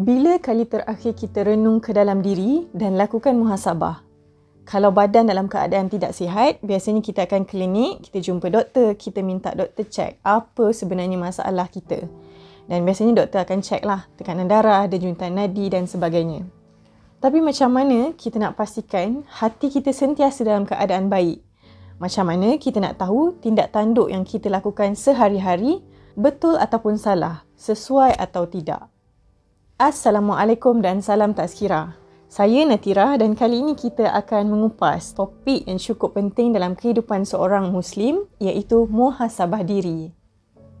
Bila kali terakhir kita renung ke dalam diri dan lakukan muhasabah? Kalau badan dalam keadaan tidak sihat, biasanya kita akan klinik, kita jumpa doktor, kita minta doktor cek apa sebenarnya masalah kita. Dan biasanya doktor akan cek lah tekanan darah, denyutan nadi dan sebagainya. Tapi macam mana kita nak pastikan hati kita sentiasa dalam keadaan baik? Macam mana kita nak tahu tindak tanduk yang kita lakukan sehari-hari betul ataupun salah, sesuai atau tidak? Assalamualaikum dan salam tazkirah. Saya Natira dan kali ini kita akan mengupas topik yang cukup penting dalam kehidupan seorang Muslim iaitu muhasabah diri.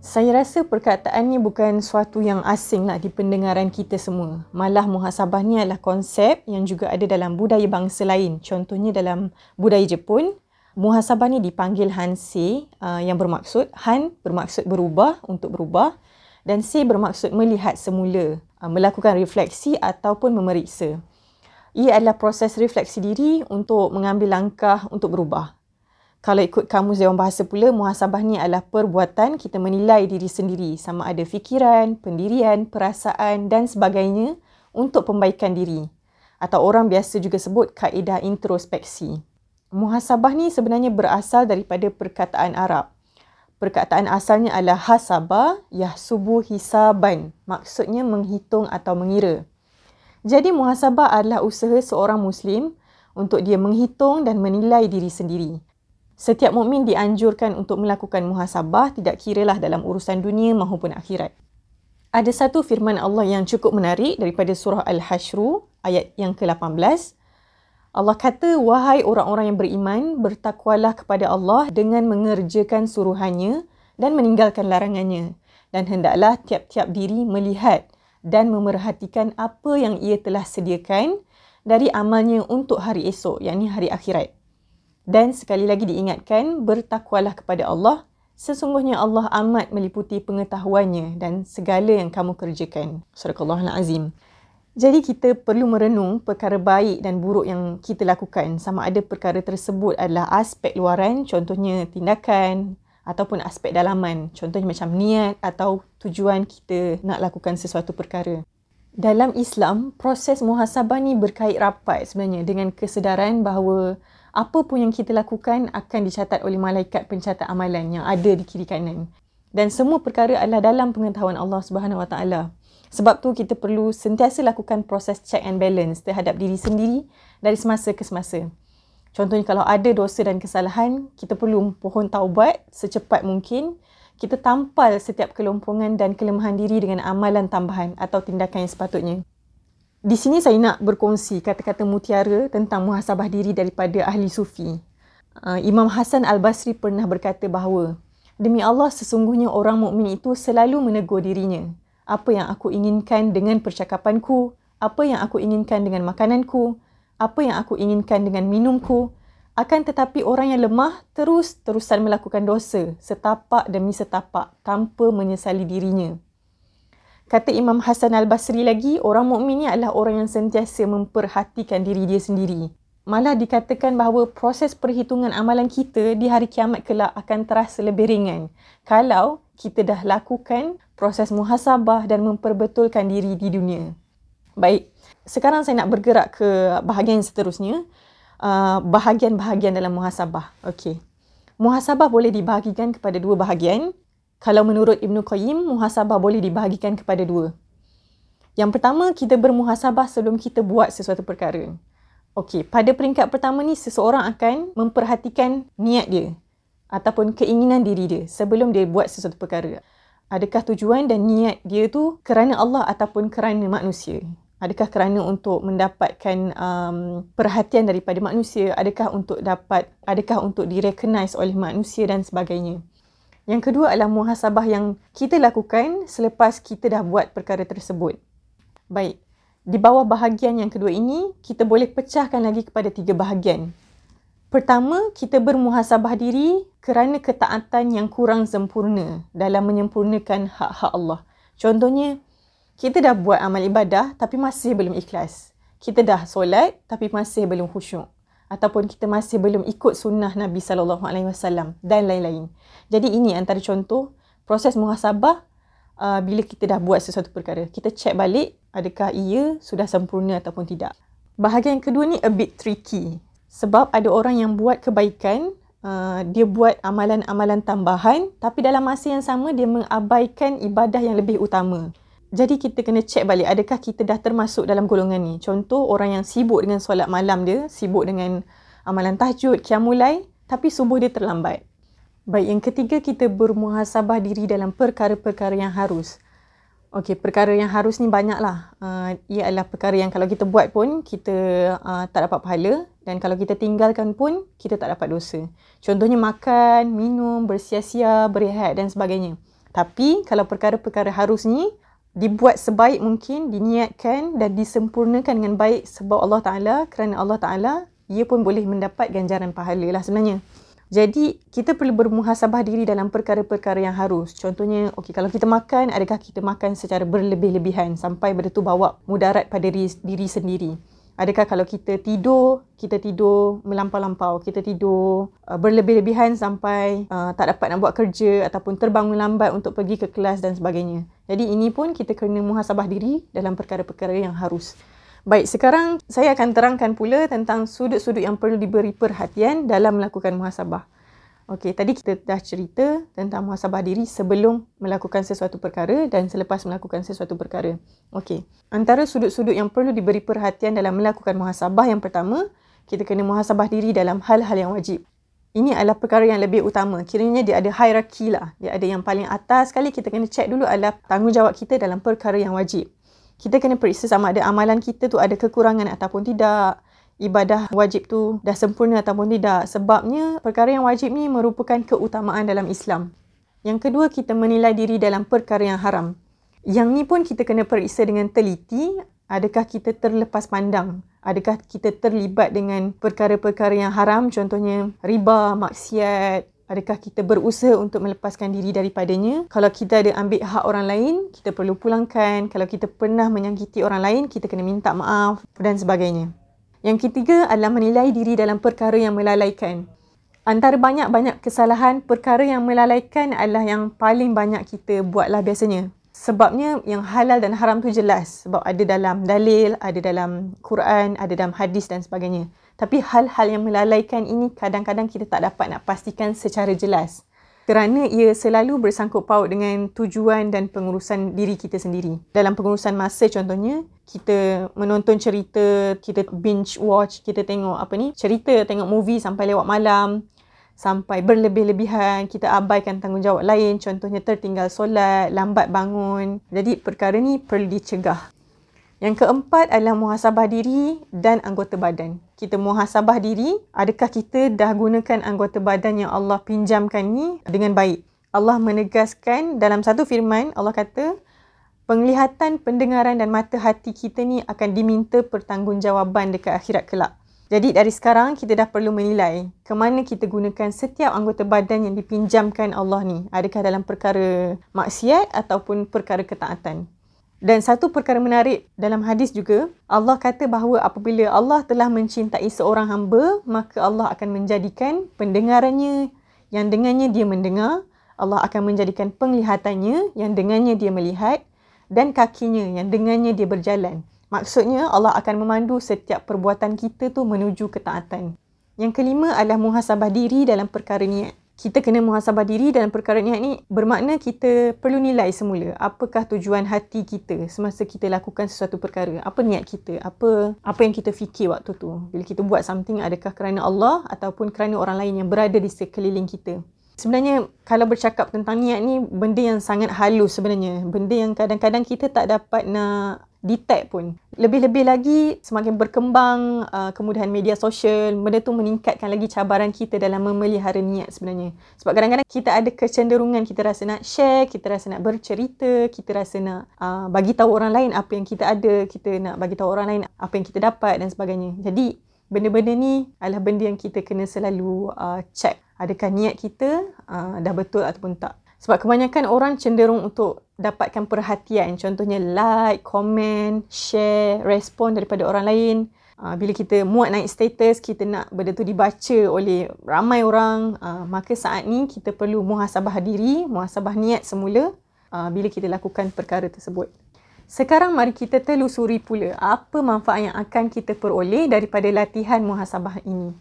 Saya rasa perkataannya bukan suatu yang asing lah di pendengaran kita semua. Malah muhasabah ni adalah konsep yang juga ada dalam budaya bangsa lain. Contohnya dalam budaya Jepun, muhasabah ni dipanggil Hansei uh, yang bermaksud Han bermaksud berubah untuk berubah dan C bermaksud melihat semula Uh, melakukan refleksi ataupun memeriksa. Ia adalah proses refleksi diri untuk mengambil langkah untuk berubah. Kalau ikut kamus Dewan Bahasa pula, muhasabah ni adalah perbuatan kita menilai diri sendiri sama ada fikiran, pendirian, perasaan dan sebagainya untuk pembaikan diri. Atau orang biasa juga sebut kaedah introspeksi. Muhasabah ni sebenarnya berasal daripada perkataan Arab perkataan asalnya adalah hasaba yahsubu hisaban. Maksudnya menghitung atau mengira. Jadi muhasabah adalah usaha seorang muslim untuk dia menghitung dan menilai diri sendiri. Setiap mukmin dianjurkan untuk melakukan muhasabah tidak kiralah dalam urusan dunia maupun akhirat. Ada satu firman Allah yang cukup menarik daripada surah Al-Hashru ayat yang ke-18 Allah kata, wahai orang-orang yang beriman, bertakwalah kepada Allah dengan mengerjakan suruhannya dan meninggalkan larangannya. Dan hendaklah tiap-tiap diri melihat dan memerhatikan apa yang ia telah sediakan dari amalnya untuk hari esok, yakni hari akhirat. Dan sekali lagi diingatkan, bertakwalah kepada Allah. Sesungguhnya Allah amat meliputi pengetahuannya dan segala yang kamu kerjakan. Surah Allah-Azim. Jadi kita perlu merenung perkara baik dan buruk yang kita lakukan sama ada perkara tersebut adalah aspek luaran contohnya tindakan ataupun aspek dalaman contohnya macam niat atau tujuan kita nak lakukan sesuatu perkara. Dalam Islam, proses muhasabah ni berkait rapat sebenarnya dengan kesedaran bahawa apa pun yang kita lakukan akan dicatat oleh malaikat pencatat amalan yang ada di kiri kanan. Dan semua perkara adalah dalam pengetahuan Allah Subhanahu Wa Taala. Sebab tu kita perlu sentiasa lakukan proses check and balance terhadap diri sendiri dari semasa ke semasa. Contohnya kalau ada dosa dan kesalahan, kita perlu pohon taubat secepat mungkin. Kita tampal setiap kelompongan dan kelemahan diri dengan amalan tambahan atau tindakan yang sepatutnya. Di sini saya nak berkongsi kata-kata mutiara tentang muhasabah diri daripada ahli sufi. Uh, Imam Hasan Al-Basri pernah berkata bahawa Demi Allah sesungguhnya orang mukmin itu selalu menegur dirinya apa yang aku inginkan dengan percakapanku, apa yang aku inginkan dengan makananku, apa yang aku inginkan dengan minumku. Akan tetapi orang yang lemah terus-terusan melakukan dosa setapak demi setapak tanpa menyesali dirinya. Kata Imam Hasan Al-Basri lagi, orang mukmin ini adalah orang yang sentiasa memperhatikan diri dia sendiri. Malah dikatakan bahawa proses perhitungan amalan kita di hari kiamat kelak akan terasa lebih ringan kalau kita dah lakukan proses muhasabah dan memperbetulkan diri di dunia. Baik, sekarang saya nak bergerak ke bahagian seterusnya. Uh, bahagian-bahagian dalam muhasabah. Okey. Muhasabah boleh dibahagikan kepada dua bahagian. Kalau menurut Ibn Qayyim, muhasabah boleh dibahagikan kepada dua. Yang pertama, kita bermuhasabah sebelum kita buat sesuatu perkara. Okey, pada peringkat pertama ni seseorang akan memperhatikan niat dia ataupun keinginan diri dia sebelum dia buat sesuatu perkara. Adakah tujuan dan niat dia tu kerana Allah ataupun kerana manusia? Adakah kerana untuk mendapatkan um, perhatian daripada manusia? Adakah untuk dapat, adakah untuk direcognize oleh manusia dan sebagainya? Yang kedua adalah muhasabah yang kita lakukan selepas kita dah buat perkara tersebut. Baik, di bawah bahagian yang kedua ini, kita boleh pecahkan lagi kepada tiga bahagian. Pertama, kita bermuhasabah diri kerana ketaatan yang kurang sempurna dalam menyempurnakan hak-hak Allah. Contohnya, kita dah buat amal ibadah tapi masih belum ikhlas. Kita dah solat tapi masih belum khusyuk. Ataupun kita masih belum ikut sunnah Nabi SAW dan lain-lain. Jadi ini antara contoh proses muhasabah uh, bila kita dah buat sesuatu perkara. Kita check balik adakah ia sudah sempurna ataupun tidak. Bahagian kedua ni a bit tricky. Sebab ada orang yang buat kebaikan, uh, dia buat amalan-amalan tambahan tapi dalam masa yang sama dia mengabaikan ibadah yang lebih utama. Jadi kita kena check balik adakah kita dah termasuk dalam golongan ni. Contoh orang yang sibuk dengan solat malam dia, sibuk dengan amalan tahajud, qiyamulai tapi subuh dia terlambat. Baik, yang ketiga kita bermuhasabah diri dalam perkara-perkara yang harus. Okey, perkara yang harus ni banyaklah. Uh, ia adalah perkara yang kalau kita buat pun kita uh, tak dapat pahala dan kalau kita tinggalkan pun kita tak dapat dosa. Contohnya makan, minum, bersia-sia, berehat dan sebagainya. Tapi kalau perkara-perkara harus ni dibuat sebaik mungkin, diniatkan dan disempurnakan dengan baik sebab Allah Ta'ala, kerana Allah Ta'ala, ia pun boleh mendapat ganjaran pahala lah sebenarnya. Jadi kita perlu bermuhasabah diri dalam perkara-perkara yang harus. Contohnya, okey kalau kita makan, adakah kita makan secara berlebih-lebihan sampai benda tu bawa mudarat pada diri, diri sendiri? Adakah kalau kita tidur, kita tidur melampau-lampau, kita tidur uh, berlebih-lebihan sampai uh, tak dapat nak buat kerja ataupun terbangun lambat untuk pergi ke kelas dan sebagainya. Jadi ini pun kita kena muhasabah diri dalam perkara-perkara yang harus. Baik, sekarang saya akan terangkan pula tentang sudut-sudut yang perlu diberi perhatian dalam melakukan muhasabah. Okey, tadi kita dah cerita tentang muhasabah diri sebelum melakukan sesuatu perkara dan selepas melakukan sesuatu perkara. Okey, antara sudut-sudut yang perlu diberi perhatian dalam melakukan muhasabah yang pertama, kita kena muhasabah diri dalam hal-hal yang wajib. Ini adalah perkara yang lebih utama. Kiranya dia ada hierarki lah. Dia ada yang paling atas sekali kita kena check dulu adalah tanggungjawab kita dalam perkara yang wajib kita kena periksa sama ada amalan kita tu ada kekurangan ataupun tidak ibadah wajib tu dah sempurna ataupun tidak sebabnya perkara yang wajib ni merupakan keutamaan dalam Islam yang kedua kita menilai diri dalam perkara yang haram yang ni pun kita kena periksa dengan teliti adakah kita terlepas pandang adakah kita terlibat dengan perkara-perkara yang haram contohnya riba maksiat Adakah kita berusaha untuk melepaskan diri daripadanya? Kalau kita ada ambil hak orang lain, kita perlu pulangkan. Kalau kita pernah menyakiti orang lain, kita kena minta maaf dan sebagainya. Yang ketiga adalah menilai diri dalam perkara yang melalaikan. Antara banyak-banyak kesalahan, perkara yang melalaikan adalah yang paling banyak kita buatlah biasanya. Sebabnya yang halal dan haram tu jelas. Sebab ada dalam dalil, ada dalam Quran, ada dalam hadis dan sebagainya. Tapi hal-hal yang melalaikan ini kadang-kadang kita tak dapat nak pastikan secara jelas. Kerana ia selalu bersangkut paut dengan tujuan dan pengurusan diri kita sendiri. Dalam pengurusan masa contohnya, kita menonton cerita, kita binge watch, kita tengok apa ni, cerita, tengok movie sampai lewat malam, sampai berlebih-lebihan, kita abaikan tanggungjawab lain, contohnya tertinggal solat, lambat bangun. Jadi perkara ni perlu dicegah. Yang keempat adalah muhasabah diri dan anggota badan. Kita muhasabah diri, adakah kita dah gunakan anggota badan yang Allah pinjamkan ni dengan baik? Allah menegaskan dalam satu firman, Allah kata, penglihatan, pendengaran dan mata hati kita ni akan diminta pertanggungjawaban dekat akhirat kelak. Jadi dari sekarang kita dah perlu menilai ke mana kita gunakan setiap anggota badan yang dipinjamkan Allah ni. Adakah dalam perkara maksiat ataupun perkara ketaatan. Dan satu perkara menarik dalam hadis juga, Allah kata bahawa apabila Allah telah mencintai seorang hamba, maka Allah akan menjadikan pendengarannya yang dengannya dia mendengar, Allah akan menjadikan penglihatannya yang dengannya dia melihat dan kakinya yang dengannya dia berjalan. Maksudnya Allah akan memandu setiap perbuatan kita tu menuju ketaatan. Yang kelima adalah muhasabah diri dalam perkara niat kita kena muhasabah diri dalam perkara niat ni bermakna kita perlu nilai semula. Apakah tujuan hati kita semasa kita lakukan sesuatu perkara? Apa niat kita? Apa apa yang kita fikir waktu tu? Bila kita buat something adakah kerana Allah ataupun kerana orang lain yang berada di sekeliling kita Sebenarnya kalau bercakap tentang niat ni benda yang sangat halus sebenarnya. Benda yang kadang-kadang kita tak dapat nak detect pun. Lebih-lebih lagi semakin berkembang uh, kemudahan media sosial, benda tu meningkatkan lagi cabaran kita dalam memelihara niat sebenarnya. Sebab kadang-kadang kita ada kecenderungan kita rasa nak share, kita rasa nak bercerita, kita rasa nak uh, bagi tahu orang lain apa yang kita ada, kita nak bagi tahu orang lain apa yang kita dapat dan sebagainya. Jadi benda-benda ni adalah benda yang kita kena selalu uh, check adakah niat kita uh, dah betul ataupun tak. Sebab kebanyakan orang cenderung untuk dapatkan perhatian. Contohnya like, komen, share, respon daripada orang lain. Uh, bila kita muat naik status, kita nak benda tu dibaca oleh ramai orang. Uh, maka saat ni kita perlu muhasabah diri, muhasabah niat semula. uh, bila kita lakukan perkara tersebut. Sekarang mari kita telusuri pula apa manfaat yang akan kita peroleh daripada latihan muhasabah ini.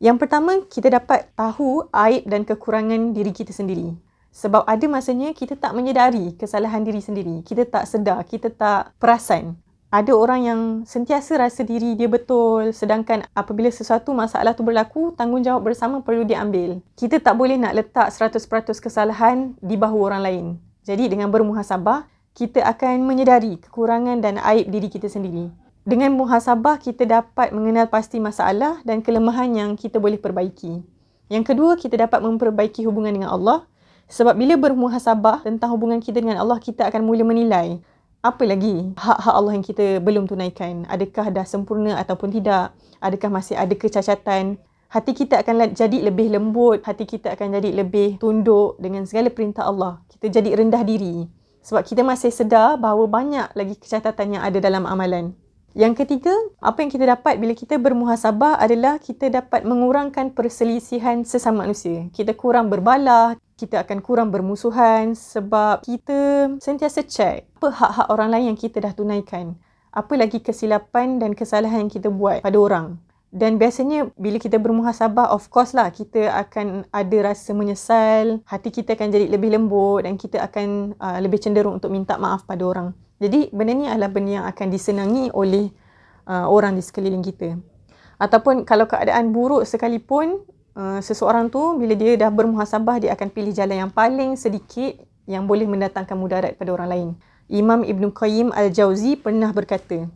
Yang pertama, kita dapat tahu aib dan kekurangan diri kita sendiri. Sebab ada masanya kita tak menyedari kesalahan diri sendiri. Kita tak sedar, kita tak perasan. Ada orang yang sentiasa rasa diri dia betul sedangkan apabila sesuatu masalah tu berlaku, tanggungjawab bersama perlu diambil. Kita tak boleh nak letak 100% kesalahan di bahu orang lain. Jadi dengan bermuhasabah, kita akan menyedari kekurangan dan aib diri kita sendiri. Dengan muhasabah, kita dapat mengenal pasti masalah dan kelemahan yang kita boleh perbaiki. Yang kedua, kita dapat memperbaiki hubungan dengan Allah sebab bila bermuhasabah tentang hubungan kita dengan Allah, kita akan mula menilai apa lagi hak-hak Allah yang kita belum tunaikan. Adakah dah sempurna ataupun tidak? Adakah masih ada kecacatan? Hati kita akan jadi lebih lembut, hati kita akan jadi lebih tunduk dengan segala perintah Allah. Kita jadi rendah diri. Sebab kita masih sedar bahawa banyak lagi kecacatan yang ada dalam amalan. Yang ketiga, apa yang kita dapat bila kita bermuhasabah adalah kita dapat mengurangkan perselisihan sesama manusia. Kita kurang berbalah, kita akan kurang bermusuhan sebab kita sentiasa cek apa hak-hak orang lain yang kita dah tunaikan. Apa lagi kesilapan dan kesalahan yang kita buat pada orang. Dan biasanya bila kita bermuhasabah, of course lah kita akan ada rasa menyesal, hati kita akan jadi lebih lembut dan kita akan uh, lebih cenderung untuk minta maaf pada orang. Jadi benda ni adalah benda yang akan disenangi oleh uh, orang di sekeliling kita. Ataupun kalau keadaan buruk sekalipun, Uh, seseorang tu bila dia dah bermuhasabah dia akan pilih jalan yang paling sedikit yang boleh mendatangkan mudarat pada orang lain. Imam Ibn Qayyim Al-Jauzi pernah berkata,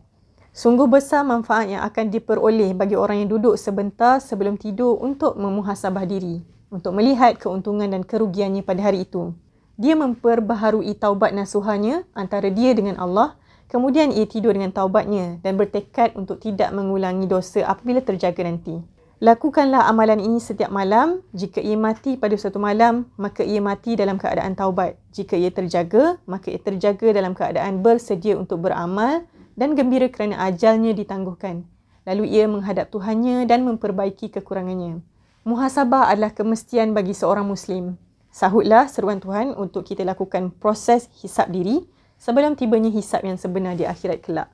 Sungguh besar manfaat yang akan diperoleh bagi orang yang duduk sebentar sebelum tidur untuk memuhasabah diri, untuk melihat keuntungan dan kerugiannya pada hari itu. Dia memperbaharui taubat nasuhanya antara dia dengan Allah, kemudian ia tidur dengan taubatnya dan bertekad untuk tidak mengulangi dosa apabila terjaga nanti. Lakukanlah amalan ini setiap malam. Jika ia mati pada suatu malam, maka ia mati dalam keadaan taubat. Jika ia terjaga, maka ia terjaga dalam keadaan bersedia untuk beramal dan gembira kerana ajalnya ditangguhkan. Lalu ia menghadap Tuhannya dan memperbaiki kekurangannya. Muhasabah adalah kemestian bagi seorang Muslim. Sahutlah seruan Tuhan untuk kita lakukan proses hisap diri sebelum tibanya hisap yang sebenar di akhirat kelak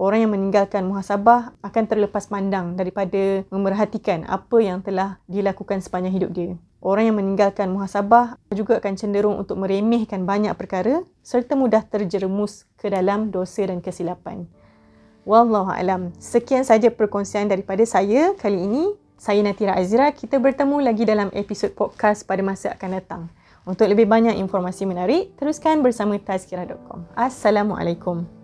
orang yang meninggalkan muhasabah akan terlepas pandang daripada memerhatikan apa yang telah dilakukan sepanjang hidup dia. Orang yang meninggalkan muhasabah juga akan cenderung untuk meremehkan banyak perkara serta mudah terjerumus ke dalam dosa dan kesilapan. Wallahu alam. Sekian saja perkongsian daripada saya kali ini. Saya Natira Azira. Kita bertemu lagi dalam episod podcast pada masa akan datang. Untuk lebih banyak informasi menarik, teruskan bersama tazkirah.com. Assalamualaikum.